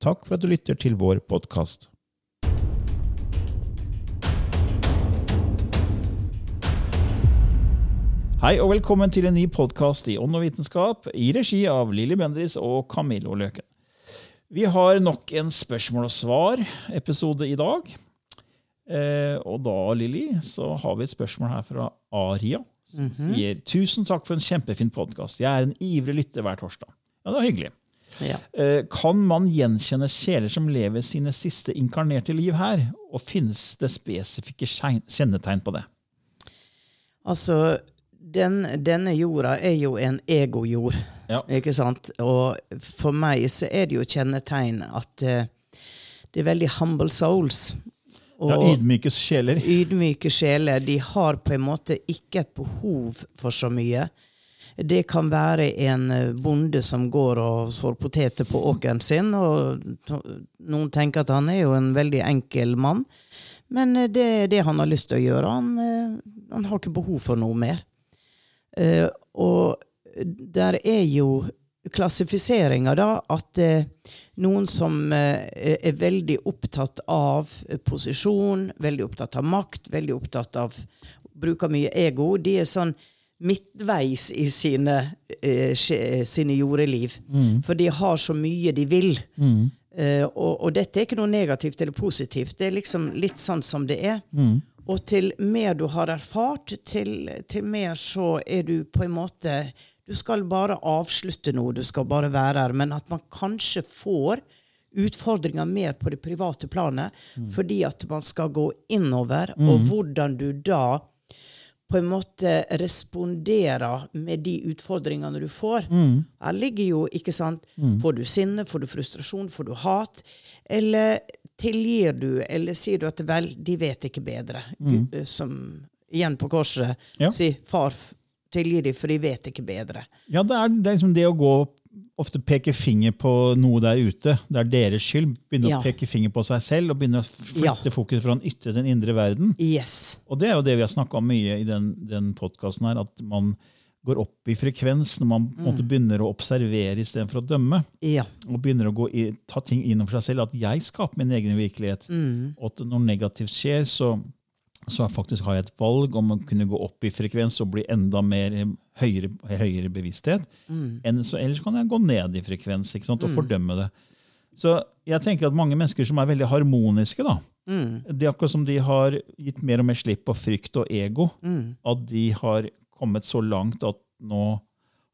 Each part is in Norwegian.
Takk for at du lytter til vår podkast. Hei og velkommen til en ny podkast i Ånd og vitenskap i regi av Lilly Bendriss og Camillo Løken. Vi har nok en spørsmål og svar-episode i dag. Eh, og da, Lilly, så har vi et spørsmål her fra Aria. Som sier tusen takk for en kjempefin podkast. Jeg er en ivrig lytter hver torsdag. Ja, det var hyggelig. Ja. Eh, Kan man gjenkjenne sjeler som lever sine siste inkarnerte liv her? Og finnes det spesifikke kjennetegn på det? Altså, den, denne jorda er jo en egojord, Ja. ikke sant? Og for meg så er det jo kjennetegn at uh, det er veldig humble souls. Ja, ydmyke sjeler. ydmyke sjeler, de har på en måte ikke et behov for så mye. Det kan være en eh, bonde som går og sår poteter på åkeren sin, og noen tenker at han er jo en veldig enkel mann. Men eh, det er det han har lyst til å gjøre. Han, eh, han har ikke behov for noe mer. Og der er jo klassifiseringa, da, at noen som er veldig opptatt av posisjon, veldig opptatt av makt, veldig opptatt av Bruker mye ego. De er sånn midtveis i sine, eh, sine jordeliv. For de har så mye de vil. Eh, og, og dette er ikke noe negativt eller positivt. Det er liksom litt sånn som det er. Og til mer du har erfart, til, til mer så er du på en måte Du skal bare avslutte noe, du skal bare være her. Men at man kanskje får utfordringer mer på det private planet, fordi at man skal gå innover, og hvordan du da på en måte responderer med de utfordringene du får. Her ligger jo, ikke sant Får du sinne, får du frustrasjon, får du hat? Eller tilgir du, eller sier du at vel, de vet ikke bedre? Gud, eh, Som igjen på korset Ja. sier far, tilgi dem, for de vet ikke bedre. Ja, det er, det er liksom det å gå ofte peker finger på noe der ute. Det er deres skyld. Begynner Ja. å peke finger på seg selv og begynner å flytte Ja. fokus fra den ytre til den indre verden. Yes. Og det er jo det vi har snakka om mye i den, den podkasten her, at man går opp i frekvens når man mm. måte begynner å observere istedenfor å dømme. Ja. Og begynner å gå i, ta ting inn over seg selv. At jeg skaper min egen virkelighet. Og at når negativt skjer, så, så faktisk har jeg et valg om å kunne gå opp i frekvens og bli enda mer høyere, høyere bevissthet. Så, ellers kan jeg gå ned i frekvens sant, og fordømme det. Så jeg tenker at mange mennesker som er veldig harmoniske, da, det er akkurat som de har gitt mer og mer slipp på frykt og ego. At de har kommet så langt at nå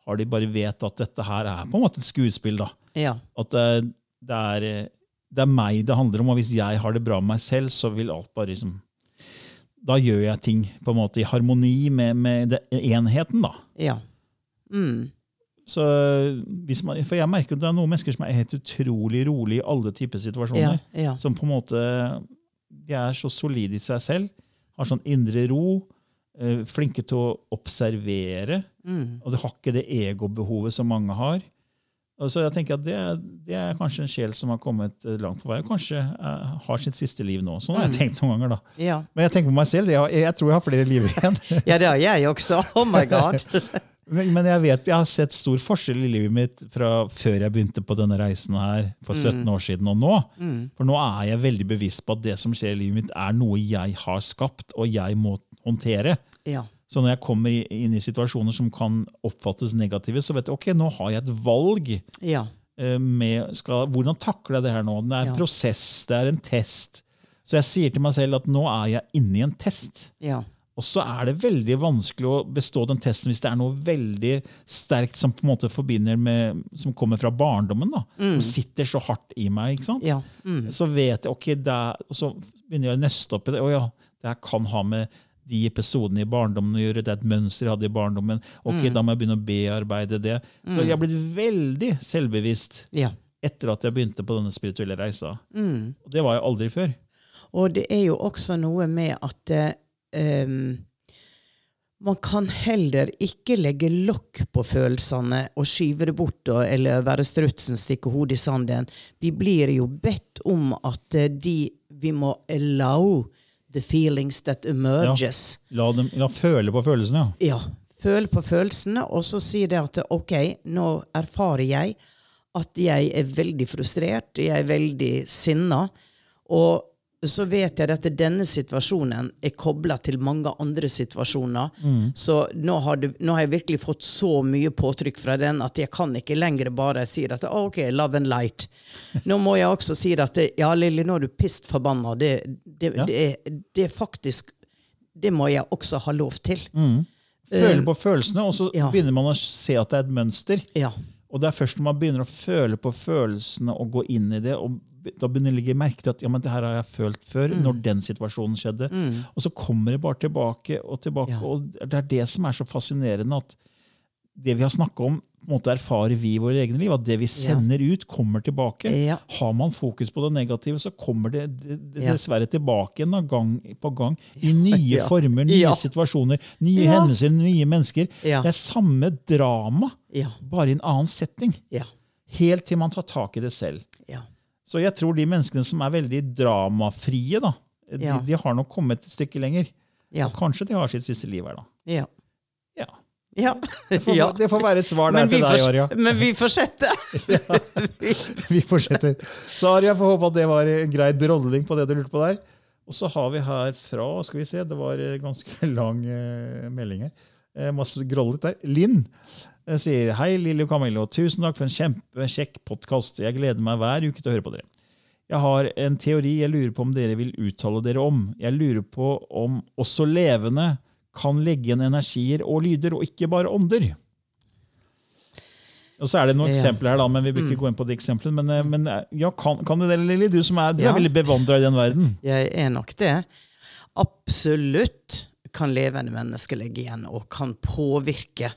har de bare vet at dette her er på en måte et skuespill. da. Ja. At det, det, er, det er meg det handler om, og hvis jeg har det bra med meg selv, så vil alt bare liksom Da gjør jeg ting på en måte i harmoni med, med enheten, da. Ja. Mm. Så man, for jeg merker at det er noen mennesker som er helt utrolig rolig i alle typer situasjoner. Ja. Som på en måte De er så solide i seg selv, har sånn indre ro, eh, flinke til å observere. Mm. Og de har ikke det egobehovet som mange har. Så jeg tenker at det, det er kanskje en sjel som har kommet eh, langt på vei, og kanskje eh, har sitt siste liv nå. Sånn har jeg tenkt noen ganger. da. Ja. Men jeg tenker på meg selv, jeg, jeg tror jeg har flere liv igjen. ja, det har jeg også. Oh my god. Men jeg vet, jeg har sett stor forskjell i livet mitt fra før jeg begynte på denne reisen her for 17 år siden og nå. For nå er jeg veldig bevisst på at det som skjer i livet mitt, er noe jeg har skapt, og jeg må håndtere. Ja. Så når jeg kommer inn i situasjoner som kan oppfattes negative, så vet jeg ok, nå har jeg et valg. Ja. eh, Med, skal, hvordan takler jeg det her nå? Det er en Ja. prosess, det er en test. Så jeg sier til meg selv at nå er jeg inne i en test. Ja. Og så er det veldig vanskelig å bestå den testen hvis det er noe veldig sterkt som på en måte forbinder med, som kommer fra barndommen. da, Som sitter så hardt i meg. ikke sant? Ja. Mm. Så vet jeg, ok, det er, og så begynner jeg å nøste opp i det. Å ja, det her kan ha med de episodene i barndommen å gjøre. Det er et mønster jeg hadde i barndommen. Ok, Da må jeg begynne å bearbeide det. Så jeg har blitt veldig selvbevisst ja. etter at jeg begynte på denne spirituelle reisa. Mm. Og det var jeg aldri før. Og det er jo også noe med at em, man kan heller ikke legge lokk på følelsene og skyve det bort og, eller være strutsen, stikke hodet i sanden. Vi blir jo bedt om at eh, de, vi må allow the feelings that emerges. La dem la føle på følelsene, ja. Ja. Føle på følelsene, og så si det at ok, nå erfarer jeg at jeg er veldig frustrert, jeg er veldig sinna. Og så vet jeg at denne situasjonen er kobla til mange andre situasjoner. Så nå har, du, nå har jeg virkelig fått så mye påtrykk fra den at jeg kan ikke lenger bare si at oh, ok, love and light. Nå må jeg også si at ja, Lilly, nå er du pissed forbanna. Det, det, Ja. det, det er faktisk Det må jeg også ha lov til. Føle på følelsene, og så ja. begynner man å se at det er et mønster. Ja. Og det er først når man begynner å føle på følelsene og gå inn i det, og da begynner man å legge merke til at ja, men det her har jeg følt før, Mm. når den situasjonen skjedde. Og så kommer det bare tilbake og tilbake. Ja. Og det er det som er så fascinerende, at det vi har snakka om, måte erfarer vi i våre egne liv. At det vi sender ut, kommer tilbake. Ja. Har man fokus på det negative, så kommer det, det, det dessverre tilbake igjen gang på gang. I nye Ja. former, nye Ja. situasjoner, nye Ja. hendelser, nye mennesker. Ja. Det er samme drama, Ja. bare i en annen setting. Ja. Helt til man tar tak i det selv. Ja. Så jeg tror de menneskene som er veldig dramafrie, da, de, Ja. de har nok kommet et stykke lenger. Ja. Og kanskje de har sitt siste liv her, da. Ja. Ja. Ja. Det får, Ja. det får være et svar der til deg, Arja. men vi fortsetter. Vi fortsetter. Så Arja, får håpe at det var en grei drolling på det du lurte på der. Og så har vi her fra skal vi se, Det var ganske lang uh, melding her. Uh, masse grollet der. Linn uh, sier hei, Lilly og Camillo. Tusen takk for en kjempekjekk podkast. Jeg gleder meg hver uke til å høre på dere. Jeg har en teori jeg lurer på om dere vil uttale dere om. Jeg lurer på om også levende kan legge igjen energier og lyder, og ikke bare ånder. Og så er det noen Ja. Mm. eksempler her, da, men vi bør ikke gå inn på de eksemplene. Men, eh, men eh, ja, kan, kan det det, Lilly? Du som er, du Ja. er veldig bevandra i den verden. Jeg er nok det. Absolutt kan levende mennesker legge igjen og kan påvirke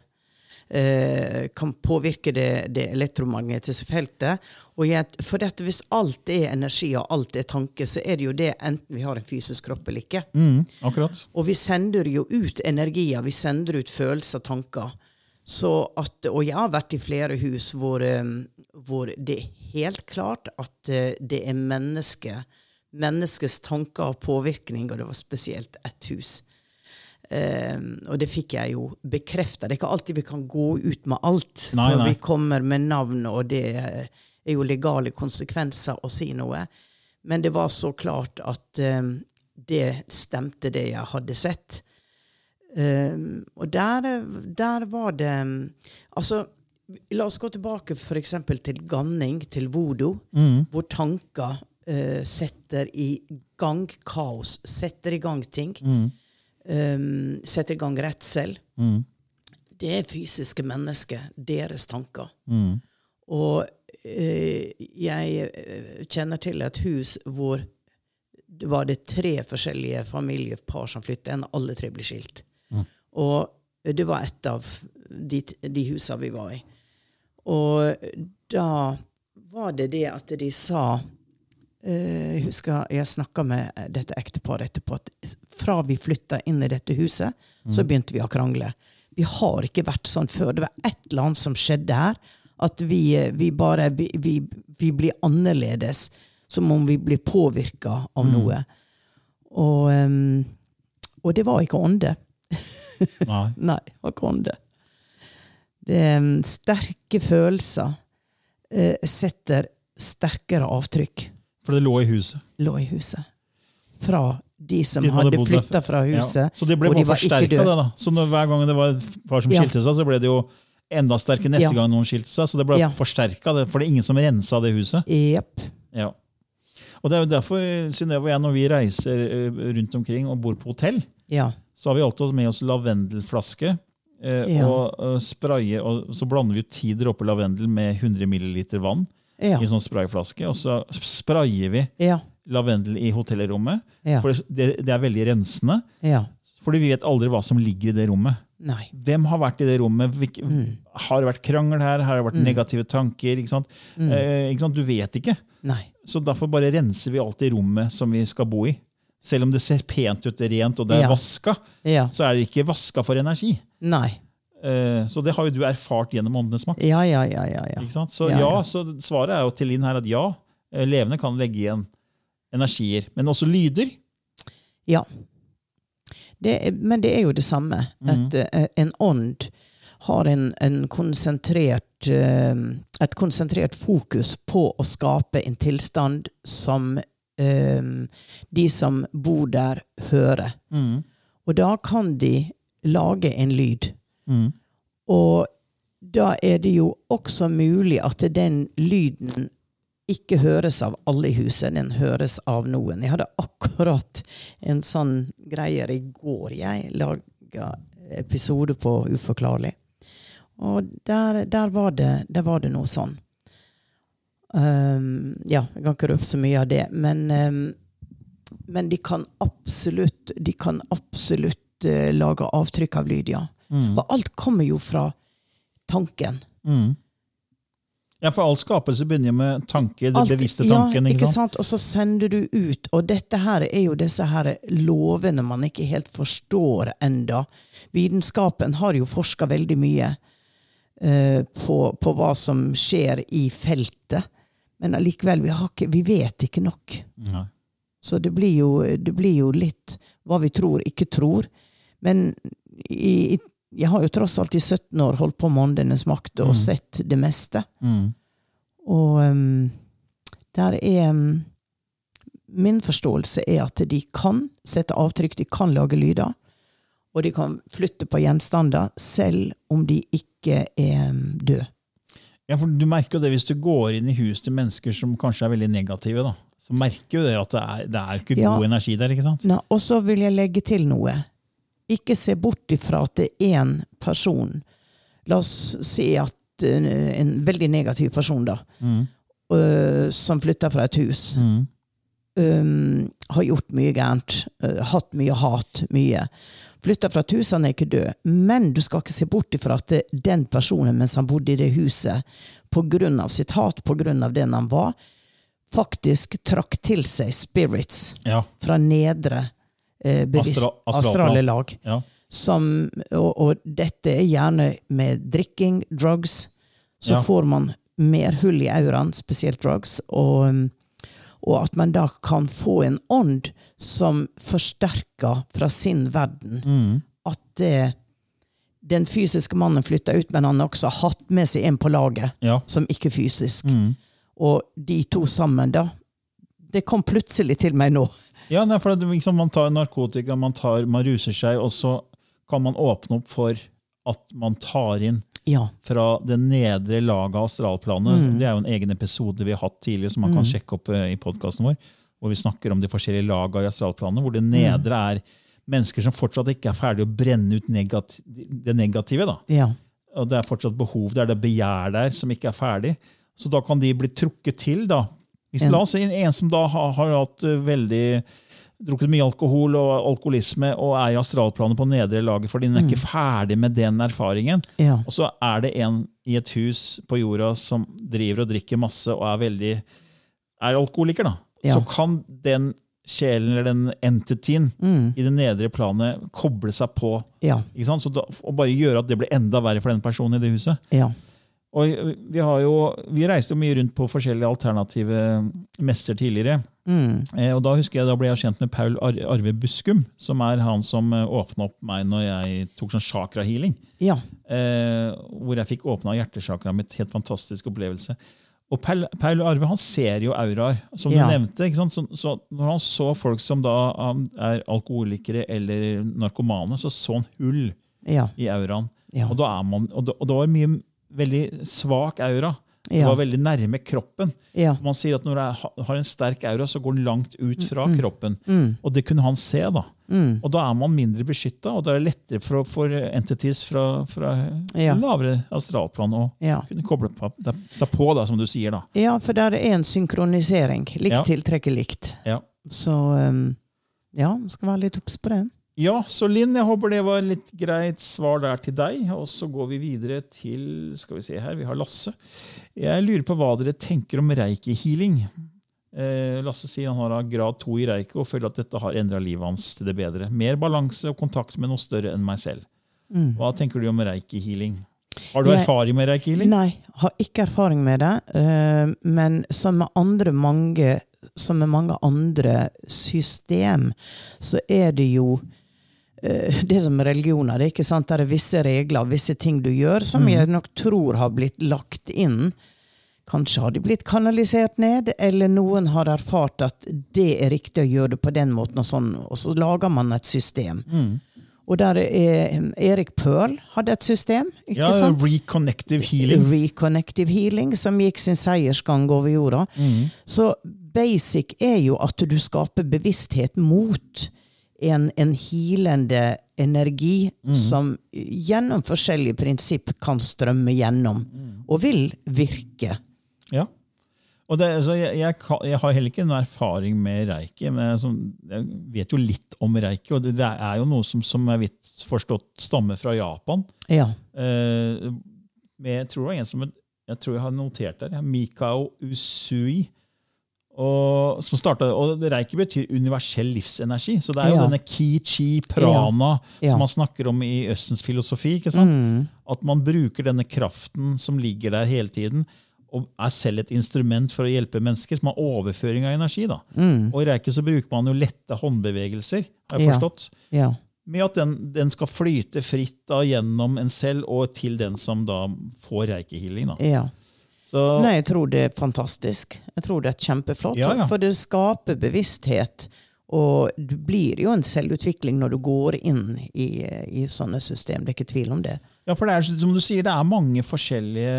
kan påvirke det, det elektromagnetiske feltet. Og jeg, for dette, hvis alt er energi og alt er tanke, så er det jo det enten vi har en fysisk kropp eller ikke. Mm, akkurat. Og vi sender jo ut energier, vi sender ut følelser, tanker. Så at, og jeg har vært i flere hus hvor, eh, hvor det er helt klart at eh, det er menneske, menneskets tanker og påvirkning, og det var spesielt ett hus. Eh, og det fikk jeg jo bekrefta. Det er ikke alltid vi kan gå ut med alt. Nei, for nei. vi kommer med navn, og det er jo legale konsekvenser å si noe. Men det var så klart at eh, det stemte, det jeg hadde sett. Um, og der, der var det Altså, la oss gå tilbake f.eks. til ganning, til voodoo, hvor tanker uh, setter i gang kaos, setter i gang ting. Um, setter i gang redsel. Mm. Det er fysiske mennesker, deres tanker. Mm. Og eh, jeg eh, kjenner til et hus hvor det var det tre forskjellige familiepar som flyttet inn. Alle tre ble skilt. Og det var et av de, de husene vi var i. Og da var det det at de sa Jeg husker jeg snakka med dette ekteparet etterpå at fra vi flytta inn i dette huset, så begynte vi å krangle. Vi har ikke vært sånn før. Det var et eller annet som skjedde her. At vi, eh, vi bare vi, vi, vi blir annerledes. Som om vi blir påvirka av noe. Og, og det var ikke ånde. Nei. Nei, det var ikke ånde. Det er sterke følelser eh, setter sterkere avtrykk. For det lå i huset. Lå i huset. Fra de som De hadde hadde flytta fra huset. Ja. Så det ble de bare ikke forsterka, det. da. Så hver gang det var et par som Ja. skilte seg, så ble det jo enda sterkere neste Ja. gang noen skilte seg. Så det ble Ja. forsterka, for det er ingen som rensa det huset. Yep. Ja. Og det er jo derfor, Synnøve og jeg, når vi reiser eh, rundt omkring og bor på hotell, Ja. så har vi alltid med oss lavendelflaske. Eh. Og eh, spraye, og så blander vi ti dråper lavendel med 100 ml vann Ja. i en sånn sprayflaske. Og så sprayer vi Ja. lavendel i hotellrommet. Ja. For det, det er veldig rensende. ja. Fordi vi vet aldri hva som ligger i det rommet. Nei. Hvem har vært i det rommet? Hvilke, Mm. Har det vært krangel her? Har det vært negative tanker? Ikke sant? Mm. Eh, ikke sant? Du vet ikke. Nei. Så derfor bare renser vi alltid rommet som vi skal bo i. Selv om det ser pent ut, rent og det er Ja. vaska, Ja. så er det ikke vaska for energi. Nei. Eh, Så det har jo du erfart gjennom Åndenes makt. Ja, ja, ja, ja. ja. Ikke sant? Så Ja, så svaret er jo til Linn her at ja, eh, levende kan legge igjen energier. Men også lyder. ja. Det er, men det er jo det samme. Mhm. At eh, en ånd har en, en konsentrert et konsentrert fokus på å skape en tilstand som de som bor der, hører. Mm. Og da kan de lage en lyd. Mm. Og da er det jo også mulig at den lyden ikke høres av alle i huset, den høres av noen. Jeg hadde akkurat en sånn greier i går. Jeg laga episode på Uforklarlig. Og der, der, var, det, der var det noe sånn. Um, ja, jeg kan ikke røpe så mye av det, men, um, men de kan absolutt De kan absolutt uh, lage avtrykk av lyd, ja. Mm. Og alt kommer jo fra tanken. Mm. Ja, for all skapelse begynner med tanke, den Alt- bevisste tanken. Ja, ikke sant? Og så sender du ut. Og dette her er jo disse her lovene man ikke helt forstår enda. Vitenskapen har jo forska veldig mye uh, på, på hva som skjer i feltet. Men allikevel, vi, ikke, vi vet ikke nok. Nei. Så det blir, jo, det blir jo litt hva vi tror, ikke tror. Men i, i, jeg har jo tross alt i 17 år holdt på med Åndenes makt og Mm. sett det meste. Mm. Og um, der er um, Min forståelse er at de kan sette avtrykk, de kan lage lyder. Og de kan flytte på gjenstander, selv om de ikke er um, døde. Ja, for Du merker jo det hvis du går inn i hus til mennesker som kanskje er veldig negative. da. Så merker jo det at det er, det er ikke Ja. god energi der. ikke sant? Ja, og så vil jeg legge til noe. Ikke se bort ifra at det er én person. La oss si at uh, en veldig negativ person, da, Mm. uh, som flytter fra et hus. Mm. um, har gjort mye gærent, uh, hatt mye hat, mye. Flytter fra et hus, han er ikke død. Men du skal ikke se bort ifra at det, den personen, mens han bodde i det huset, av sitt hat, av den han var, faktisk trakk til seg spirits Ja. fra nedre eh, bevisst, Astra- astrale lag. ja. Som, og, og dette er gjerne med drikking, drugs. Så Ja. får man mer hull i auraen, spesielt drugs. Og, um, og at man da kan få en ånd som forsterker fra sin verden. Mm. At det, den fysiske mannen flytter ut, men han har også hatt med seg en på laget ja. som ikke fysisk. Mm. Og de to sammen, da Det kom plutselig til meg nå. Ja, nei, for det, liksom, Man tar narkotika, man, tar, man ruser seg, og så kan man åpne opp for at man tar inn Ja. fra det nedre laget av astralplanet. Mm. Det er jo en egen episode vi har hatt tidligere, som man kan sjekke opp eh, i podkasten vår. Hvor vi snakker om de forskjellige lagene i astralplanet. Hvor det nedre er mennesker som fortsatt ikke er ferdig å brenne ut negati det negative. da. Ja. Og det er fortsatt behov der, det er begjær der som ikke er ferdig. Så da kan de bli trukket til. da. Hvis. La oss si en, en som da har, har hatt eh, veldig drukket mye alkohol og alkoholisme og er i astralplanet på nedre laget fordi den er ikke ferdig med den erfaringen. Ja. Og så er det en i et hus på jorda som driver og drikker masse og er veldig er alkoholiker. da. Ja. Så kan den sjelen eller den entityen Mm. i det nedre planet koble seg på Ja. ikke sant? Så da, og bare gjøre at det blir enda verre for den personen i det huset. Og vi, har jo, vi reiste jo mye rundt på forskjellige alternative messer tidligere. Mm. Eh, og Da husker jeg, da ble jeg kjent med Paul Ar Arve Buskum, som er han som eh, åpna opp meg når jeg tok sånn chakra-healing. Ja. Eh, hvor jeg fikk åpna hjertesakra med et helt fantastisk opplevelse. Og Paul, Paul Arve han ser jo auraer, som Ja. du nevnte. Så, så når han så folk som da er alkoholikere eller narkomane, så så han hull Ja. i auraen. Ja. Og, da er man, og, det, og det var mye veldig svak aura. Det var veldig nærme kroppen. Ja. Man sier at når du har en sterk aura, så går den langt ut fra kroppen. Mm. Og det kunne han se. da. Mm. Og da er man mindre beskytta, og da er det lettere for, for entities fra, fra Ja. lavere astralplan å Ja. kunne koble på, seg på, da, som du sier. da. ja, for der er en synkronisering. Likt Ja. tiltrekker likt. Ja. Så um, ja, skal være litt obs på det. Ja, så Linn, jeg håper det var litt greit svar der til deg. Og så går vi videre til skal vi se her, vi har Lasse. Jeg lurer på hva dere tenker om reiki-healing. Eh, Lasse sier han har grad to i reiki og føler at dette har endra livet hans til det bedre. Mer balanse og kontakt med noe større enn meg selv. Mm. Hva tenker du om reiki-healing? Har du erfaring med reiki-healing? Nei, har ikke erfaring med det. eh, men som med andre mange som med mange andre system, så er det jo det er som religioner. Det er ikke sant? Det er visse regler, visse ting du gjør, som jeg nok tror har blitt lagt inn. Kanskje har de blitt kanalisert ned, eller noen har erfart at det er riktig å gjøre det på den måten, og sånn, og så lager man et system. Mm. Og der er Erik Pearl hadde et system. ikke Ja, sant? reconnective healing. Reconnective healing, som gikk sin seiersgang over jorda. Mm. Så basic er jo at du skaper bevissthet mot en, en healende energi som gjennom forskjellige prinsipp kan strømme gjennom, og vil virke. Ja. Det, så jeg, jeg, jeg har heller ikke noe erfaring med reiki, men jeg, sånn- jeg vet jo litt om reiki. Og det, det er jo noe som, som jeg vidt forstått stammer fra Japan. Ja. Eh, med, jeg tror det var en som jeg tror jeg har notert der. Mikao Usui. Og, som startet, og Reiki betyr universell livsenergi. Så det er jo Ja. denne ki-chi prana Ja. som man snakker om i Østens filosofi. ikke sant? Mm. At man bruker denne kraften som ligger der hele tiden, og er selv et instrument for å hjelpe mennesker, som har overføring av energi. da. Mm. Og I reiki så bruker man jo lette håndbevegelser, har jeg Ja. forstått. Ja. Med at den, den skal flyte fritt da gjennom en selv og til den som da får reiki-healing. da. ja. Så, Nei, jeg tror det er fantastisk. Jeg tror det er kjempeflott. Ja, ja. For det skaper bevissthet. Og det blir jo en selvutvikling når du går inn i, i sånne system. Det er ikke tvil om det. ja, for det er som du sier, det er mange forskjellige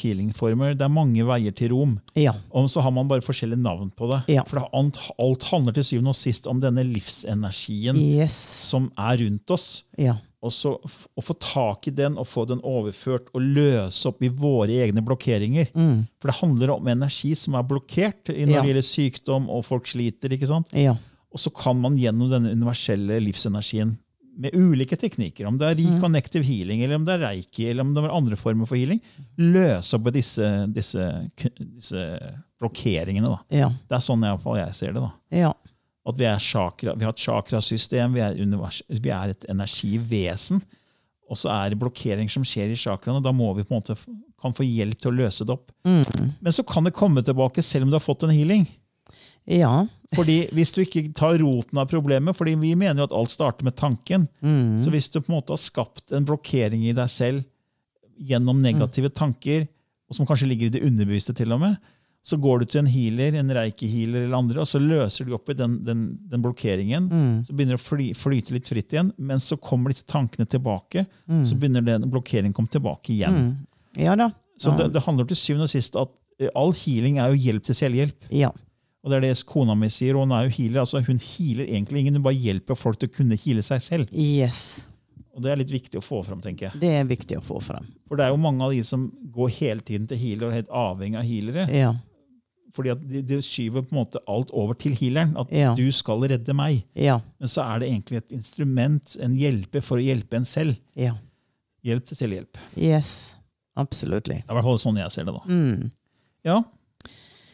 healingformer. Det er mange veier til rom. Ja. Og så har man bare forskjellige navn på det. Ja. For alt, alt handler til syvende og sist om denne livsenergien Yes. som er rundt oss. Ja. Og så Å få tak i den og få den overført og løse opp i våre egne blokkeringer. Mm. For det handler om energi som er blokkert i- når Ja. det gjelder sykdom og folk sliter. ikke sant? Ja. Og så kan man gjennom denne universelle livsenergien med ulike teknikker, om det er reconnective healing, eller om det er reiki, eller om det er andre former for healing, løse opp i disse, disse, disse blokkeringene. da. Ja. Det er sånn i fall jeg ser det. da. Ja. At vi, chakra, vi har et chakrasystem, vi er, univers, vi er et energivesen. Og så er det blokkeringer som skjer i chakraene. Da må vi på en måte kan få hjelp til å løse det opp. Mm. Men så kan det komme tilbake selv om du har fått en healing. Ja. Fordi Hvis du ikke tar roten av problemet, fordi vi mener jo at alt starter med tanken. Mm. Så hvis du på en måte har skapt en blokkering i deg selv gjennom negative tanker, og som kanskje ligger i det underbevisste til og med, så går du til en healer, en reiki-healer eller andre, og så løser du opp i den, den, den blokkeringen. Mm. Så begynner det å fly, flyte litt fritt igjen, men så kommer disse tankene tilbake. Mm. Så begynner den blokkeringen å komme tilbake igjen. Mm. Ja da. Så Ja. det, det handler til syvende og sist at eh, all healing er jo hjelp til selvhjelp. Ja. Og det er det kona mi sier, og hun er jo healer. altså Hun healer egentlig ingen, hun bare hjelper folk til å kunne heale seg selv. Yes. Og det er litt viktig å få fram, tenker jeg. Det er viktig å få fram. For det er jo mange av de som går hele tiden til healer og er helt avhengig av healere. Ja. Fordi at de, de skyver på en måte alt over til healeren. At Ja. du skal redde meg. Ja. Men så er det egentlig et instrument, en hjelper for å hjelpe en selv. Ja. Hjelp til selvhjelp. Yes. Absolutely. Det er i hvert fall sånn jeg ser det. da. Mm. Ja.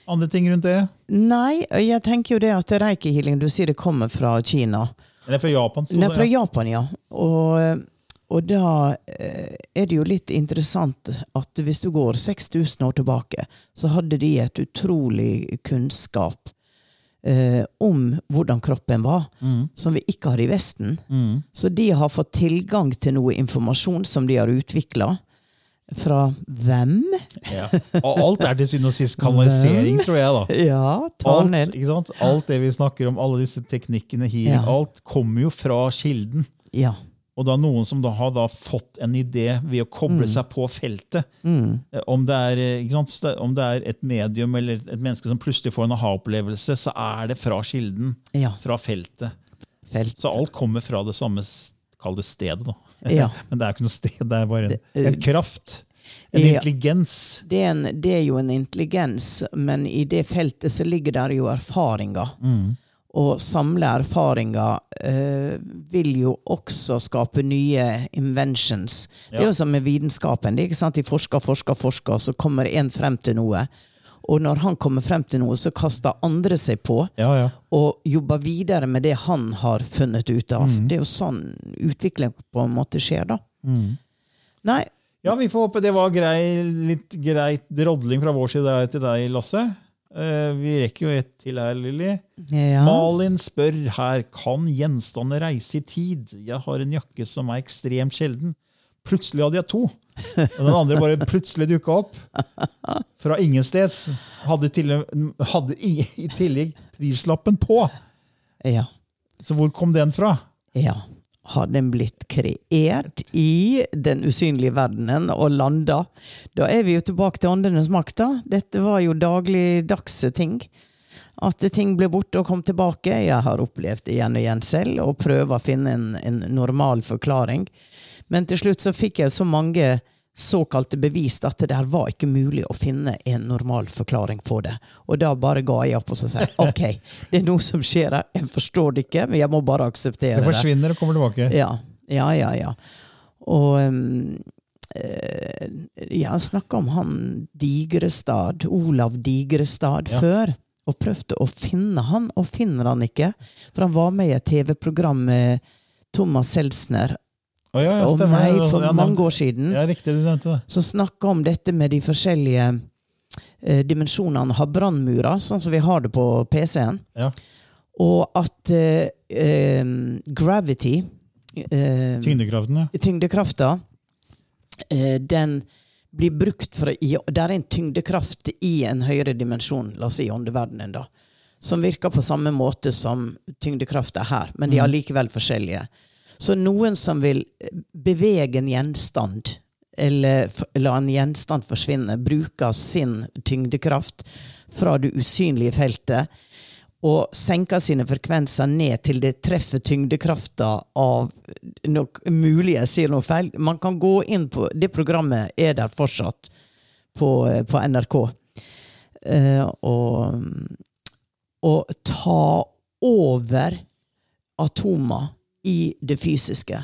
Andre ting rundt det? Nei, jeg tenker jo det at reiki-healing, du sier det kommer fra Kina. Eller fra Japan? sto det, fra ja. Japan, ja. Og og da eh, er det jo litt interessant at hvis du går 6000 år tilbake, så hadde de et utrolig kunnskap eh, om hvordan kroppen var, Mm. som vi ikke har i Vesten. Mm. Så de har fått tilgang til noe informasjon som de har utvikla. Fra hvem? Ja. Og alt er til syvende og sist kanalisering, tror jeg. da. Ja, ta Alt, ned. ikke sant? alt det vi snakker om, alle disse teknikkene, healing, Ja. alt kommer jo fra kilden. Ja. Og da noen som da har da fått en idé ved å koble Mm. seg på feltet. Mm. Eh, Om det, er, eh, sant? Om det er et medium eller et menneske som plutselig får en aha-opplevelse, så er det fra kilden, Ja. fra feltet. Felt. Så alt kommer fra det samme kall det stedet. da. Ja. Men det er ikke noe sted, det er bare en, en kraft. En Ja. intelligens. Det er, en, det er jo en intelligens, men i det feltet så ligger der jo erfaringer. Mm. Å samle erfaringer eh, vil jo også skape nye inventions. Det er jo som med vitenskapen. det er ikke sant? De forsker, forsker, forsker, og så kommer en frem til noe. Og når han kommer frem til noe, så kaster andre seg på Ja, ja. og jobber videre med det han har funnet ut av. Mm. Det er jo sånn utvikling på en måte skjer, da. Mm. Nei, Ja, vi får håpe det var grei, litt greit drodling fra vår side til deg, Lasse. Eh, vi rekker jo ett til her, Lilly. ja. Malin spør her kan gjenstander reise i tid. Jeg har en jakke som er ekstremt sjelden. Plutselig hadde jeg to. Og den andre bare plutselig dukka opp. Fra ingensteds. Hadde, til, hadde i tillegg prislappen på. ja. Så hvor kom den fra? Ja. Har den blitt kreert i den usynlige verdenen og landa? Da er vi jo tilbake til åndenes makt. da. Dette var jo dagligdagse ting. At ting ble borte og kom tilbake. Jeg har opplevd det igjen og igjen selv, og prøver å finne en, en normal forklaring. Men til slutt så fikk jeg så mange såkalte bevist at det der var ikke mulig å finne en normal forklaring på det. Og da bare ga jeg opp og sa ok, det er noe som skjer her. Jeg forstår det ikke, men jeg må bare akseptere Det det. forsvinner og kommer tilbake. Ja, ja, ja. ja. Og um, jeg snakka om han Digrestad, Olav Digrestad, Ja. før. Og prøvde å finne han, og finner han ikke. For han var med i et TV-program med Thomas Seltzner Å, ja, ja, stemmer. meg for ja, mange år siden. Ja, riktig, du nevnte det. Som snakka om dette med de forskjellige eh, dimensjonene har brannmurer, sånn som vi har det på PC-en. Ja. Og at eh, eh, gravity eh, Tyngdekraften, ja. tyngdekrafta, eh, den blir brukt for å Det er en tyngdekraft i en høyere dimensjon, la oss si åndeverdenen, da. Som virker på samme måte som tyngdekrafta her, men de er likevel forskjellige. Så noen som vil bevege en gjenstand, eller la en gjenstand forsvinne, bruker sin tyngdekraft fra det usynlige feltet og senker sine frekvenser ned til det treffer tyngdekrafta av noe, Mulig jeg sier noe feil. Man kan gå inn på Det programmet er der fortsatt på, på NRK. Uh, og, og ta over atomer i det fysiske.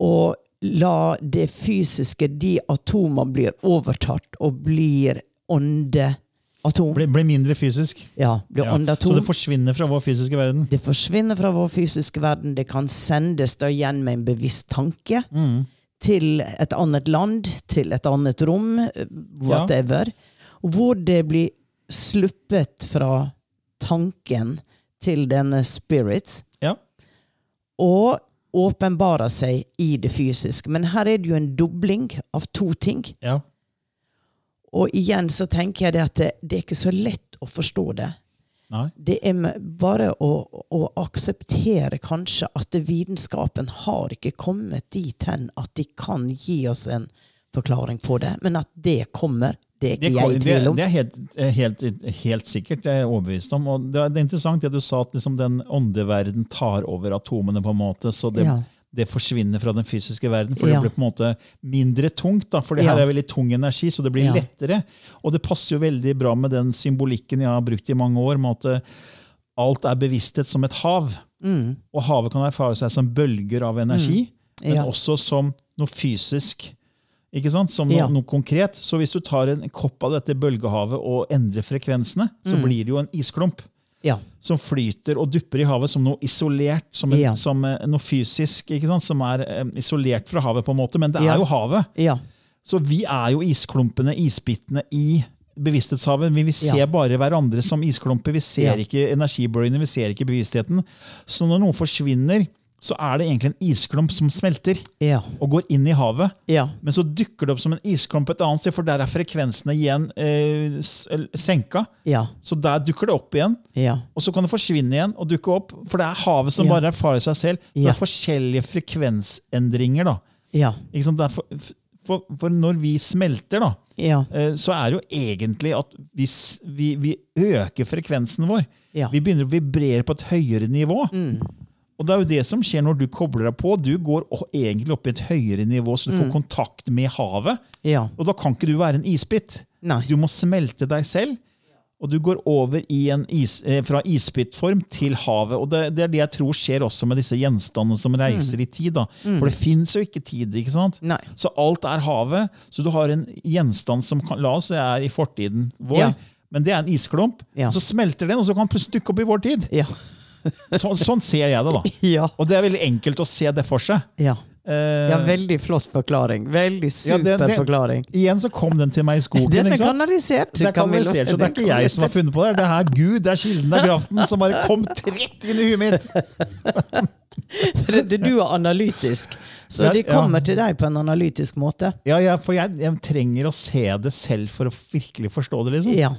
Og la det fysiske, de atomer, blir overtatt og blir åndeatom. Blir, blir mindre fysisk. Ja, blir Ja. Så det forsvinner fra vår fysiske verden. Det forsvinner fra vår fysiske verden. Det kan sendes da igjen med en bevisst tanke Mm. til et annet land, til et annet rom, whatever. Og hvor det blir sluppet fra tanken til denne spirit, Ja. Og åpenbarer seg i det fysiske. Men her er det jo en dobling av to ting. ja. Og igjen så tenker jeg det at det, det er ikke så lett å forstå det. Nei. Det er bare å, å akseptere kanskje at vitenskapen har ikke kommet dit hen at de kan gi oss en forklaring på det, men at det kommer, det er Det, ikke jeg i tvil om. det er helt, helt, helt sikkert, det er jeg overbevist om. Og det, er, det er interessant det du sa, at liksom den åndeverden tar over atomene, på en måte, så det, Ja. det forsvinner fra den fysiske verden. For Ja. det blir på en måte mindre tungt, da, for det her er veldig tung energi, så det blir Ja. lettere. Og det passer jo veldig bra med den symbolikken jeg har brukt i mange år, med at eh, alt er bevissthet som et hav. Mm. Og havet kan erfare seg som bølger av energi, men Ja. også som noe fysisk. Ikke sant? Som noe, Ja. noe konkret. Så hvis du tar en kopp av dette bølgehavet og endrer frekvensene, så Mm. blir det jo en isklump. Ja. som flyter og dupper i havet som noe isolert, som, en, Ja. som eh, noe fysisk, ikke sant? som er eh, isolert fra havet, på en måte. Men det er jo havet. Ja. Så vi er jo isklumpene, isbitene, i bevissthetshavet. Vi, vi ser bare hverandre som isklumper. Vi ser ikke energibølgene, vi ser ikke bevisstheten. Så når noe forsvinner, så er det egentlig en isklump som smelter Ja. og går inn i havet. Ja. Men så dukker det opp som en isklump et annet sted, for der er frekvensene igjen eh, senka. Ja. Så der dukker det opp igjen. Ja. Og så kan det forsvinne igjen og dukke opp, for det er havet som bare erfarer seg selv. Det er forskjellige frekvensendringer. da. For, for, for når vi smelter, da, Ja. eh, så er det jo egentlig at hvis vi, vi øker frekvensen vår. Vi begynner å vibrere på et høyere nivå. Mm. Og det er jo det som skjer når du kobler deg på. Du går egentlig opp i et høyere nivå, så du Mm. får kontakt med havet. Ja. Og da kan ikke du være en isbit. Nei. Du må smelte deg selv. Og du går over i en is, eh, fra isbitform til havet. Og det, det er det jeg tror skjer også med disse gjenstandene som reiser i tid. da. For det fins jo ikke tid. ikke sant? Mm. Nei. Så alt er havet. Så du har en gjenstand som kan, la oss det er i fortiden vår, Ja. men det er en isklump. Ja. Så smelter den, og så kan den plutselig dukke opp i vår tid. Ja. Så, sånn ser jeg det, da. Ja. Og det er veldig enkelt å se det for seg. Ja. Eh, ja. Veldig flott forklaring. Veldig Ja, super det- det- forklaring. igjen så kom den til meg i skogen. Den er kanalisert. Det er kanalisert, så det er ikke jeg som har funnet på det. Det er Gud, det er kilden, det er kraften, som bare kom rett inn i huet mitt. Du er analytisk, så Ja, de ja. kommer til deg på en analytisk måte. Ja, ja, for jeg, jeg trenger å se det selv for å virkelig forstå det. liksom.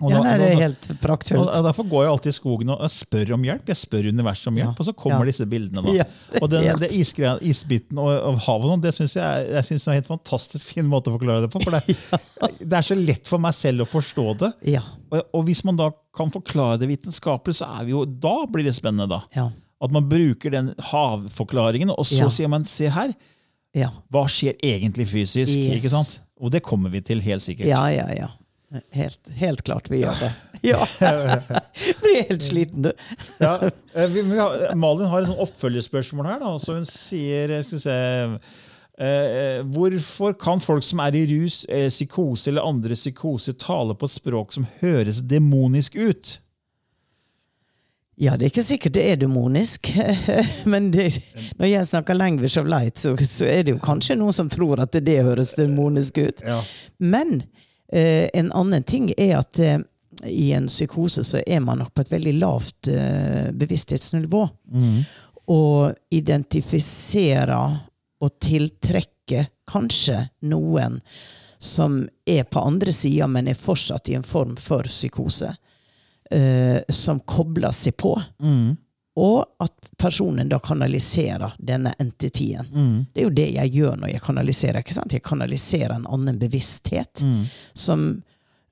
Ja. Og ja da- det er helt og. Derfor går jeg alltid i skogen og spør om hjelp. Jeg spør universet om hjelp, Ja. og så kommer Ja. disse bildene. da. Ja, og den, det isgreia, isbiten og, og havet, sånn, det syns jeg, jeg synes er en helt fantastisk fin måte å forklare det på. For det, det er så lett for meg selv å forstå det. Ja. Og, og hvis man da kan forklare det vitenskapelig, så er vi jo, da blir det spennende. da. Ja. At man bruker den havforklaringen, og så sier man se her, Ja. hva skjer egentlig fysisk? Yes. ikke sant? Og det kommer vi til, helt sikkert. ja, ja, ja. Helt, helt klart vi gjør det. Ja. Blir helt sliten, du. Ja, eh, vi, vi har, Malin har et sånn oppfølgerspørsmål her. Da, så hun sier eh, se, eh, Hvorfor kan folk som er i rus, eh, psykose eller andre psykoser, tale på språk som høres demonisk ut? Ja, det er ikke sikkert det er demonisk. Men det, når jeg snakker language of light, så, så er det jo kanskje noen som tror at det høres demonisk ut. Ja. Men eh, en annen ting er at eh, i en psykose så er man nok på et veldig lavt eh, bevissthetsnivå. Og identifisere og tiltrekke kanskje noen som er på andre sida, men er fortsatt i en form for psykose. eh, som kobler seg på. Og at personen da kanaliserer denne entityen. Det er jo det jeg gjør når jeg kanaliserer. ikke sant? Jeg kanaliserer en annen bevissthet som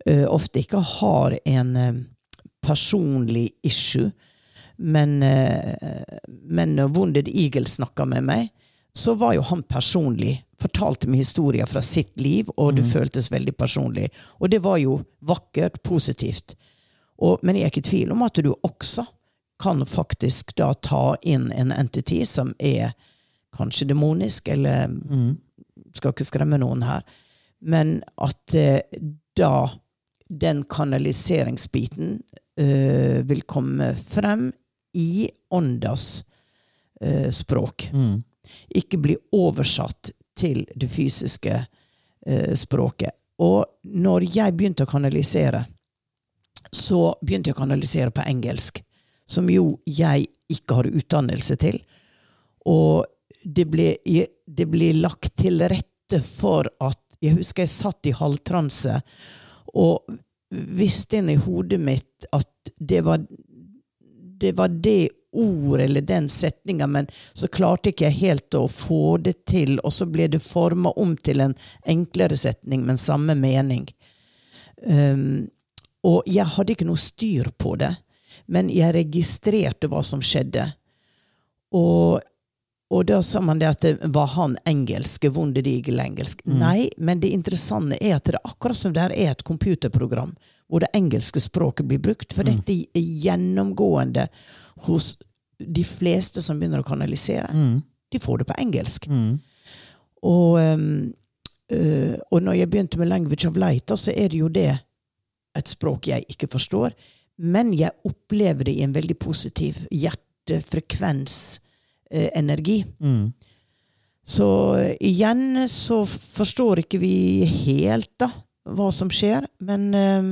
eh, ofte ikke har en eh, personlig issue. Men, uh, men når Wounded Eagle snakka med meg, så var jo han personlig. Fortalte meg historier fra sitt liv, og det føltes veldig personlig. Og det var jo vakkert, positivt. Og, men jeg er ikke i tvil om at du også kan faktisk da ta inn en entity som er kanskje demonisk, eller skal ikke skremme noen her, men at eh, da den kanaliseringsbiten eh, vil komme frem i åndas eh, språk. Ikke bli oversatt til det fysiske eh, språket. Og når jeg begynte å kanalisere, så begynte jeg å kanalisere på engelsk, som jo jeg ikke har utdannelse til. Og det ble, det ble lagt til rette for at Jeg husker jeg satt i halvtranse og visste inn i hodet mitt at det var det var det ordet eller den setninga, men så klarte ikke jeg helt å få det til, og så ble det forma om til en enklere setning, men samme mening. Um, og jeg hadde ikke noe styr på det, men jeg registrerte hva som skjedde. Og, og da sa man det at det var han engelske, Wounded engelsk. engelsk. Nei, men det interessante er at det er akkurat som det her er et computerprogram hvor det engelske språket blir brukt. For dette er gjennomgående hos de fleste som begynner å kanalisere. De får det på engelsk. Og, um, øh, og når jeg begynte med Language of Light, så er det jo det et språk jeg ikke forstår. Men jeg opplever det i en veldig positiv hjertefrekvensenergi. Mm. Så eh, igjen så forstår ikke vi helt da hva som skjer, men, eh,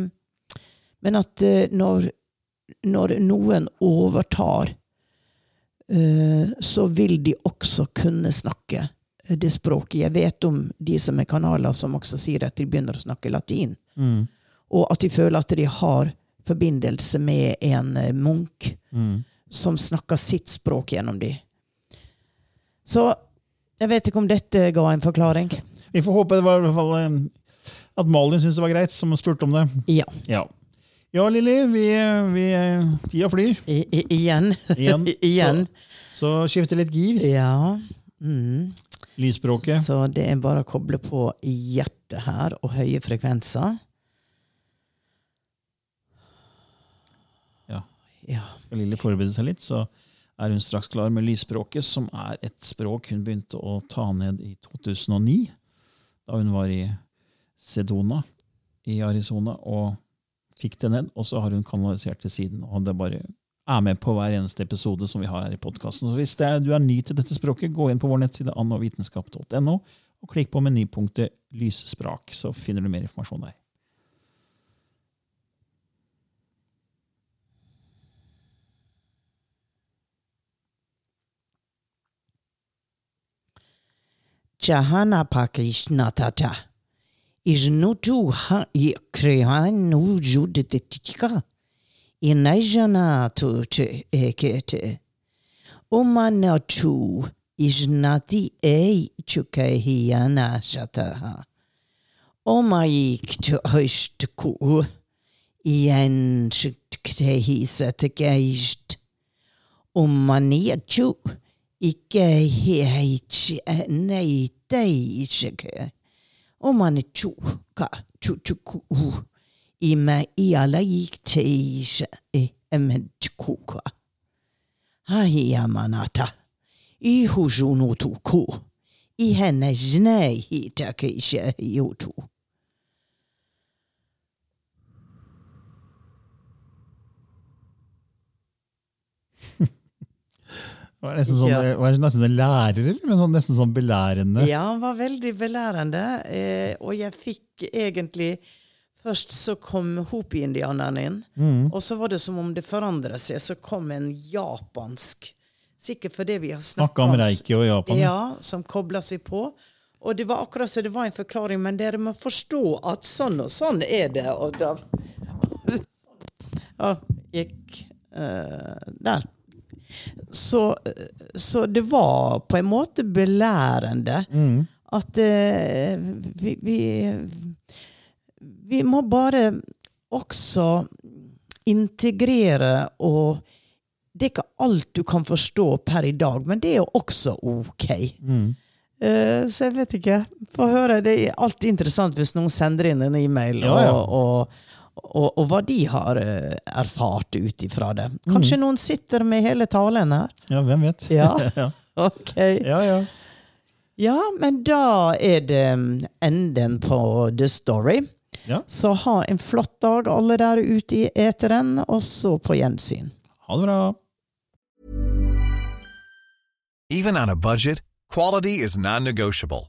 men at eh, når, når noen overtar, eh, så vil de også kunne snakke eh, det språket. Jeg vet om de som er kanaler som også sier at de begynner å snakke latin, Mm. og at de føler at de har forbindelse med en eh, munk Mm. som snakker sitt språk gjennom de. Så jeg vet ikke om dette ga en forklaring. Vi får håpe det var i hvert fall eh, at Malin syntes det var greit, som spurte om det. Ja. Ja, ja Lilly, vi, vi, tida flyr. I, i, igjen. Igjen. igjen. Så skifte litt gir. Ja. Mm. Lysspråket. Så det er bare å koble på hjertet her, og høye frekvenser. Ja. Skal Lilly forberede seg litt, så er hun straks klar med lysspråket, som er et språk hun begynte å ta ned i 2009, da hun var i Sedona i Arizona og fikk det ned. Og så har hun kanalisert det siden, og det bare er med på hver eneste episode som vi har her i podkasten. Hvis er, du er ny til dette språket, gå inn på vår nettside annovitenskap.no og klikk på menypunktet lysspråk, så finner du mer informasjon der. Jahana pakishnatata. Ijnutu ha ikrehan ujuditika. Inajana tu te ekete. Umanatu ijnati e chukahiana shataha. Omaik tu höstku. Ien shtkehisa Omaniachu. Ikke heit nei deisike. i ka i Ima iala ik teisha e emedkuka. Hahiamanata. Ihujunutuku. I henne jnei hitakisha yotu. Det var nesten sånn, Ja. det var nesten en lærer, eller? Men sånn, nesten sånn belærende. Ja, han var veldig belærende. Eh, og jeg fikk egentlig Først så kom hopi-indianeren inn, Mm. og så var det som om det forandret seg. Så kom en japansk Sikkert fordi vi har snakka om reiki og Japan. Ja, som kobla seg på. Og det var akkurat som det var en forklaring, men dere må forstå at sånn og sånn er det. Og da Ja, gikk uh, der. Så, så det var på en måte belærende Mm. at eh, vi, vi Vi må bare også integrere og Det er ikke alt du kan forstå per i dag, men det er jo også ok. Mm. Eh, så jeg vet ikke. Få høre. Det er alltid interessant hvis noen sender inn en e-mail, Ja, ja. Og, og, og, og hva de har eh, erfart ut ifra det. Kanskje noen sitter med hele talen her? Ja, hvem vet? Ja. ja. Ok. ja, ja. Ja, men da er det mm, enden på The Story. Ja. Så ha en flott dag, alle der ute i eteren, og så på gjensyn. Ha det bra. Even on a budget, quality is non-negotiable.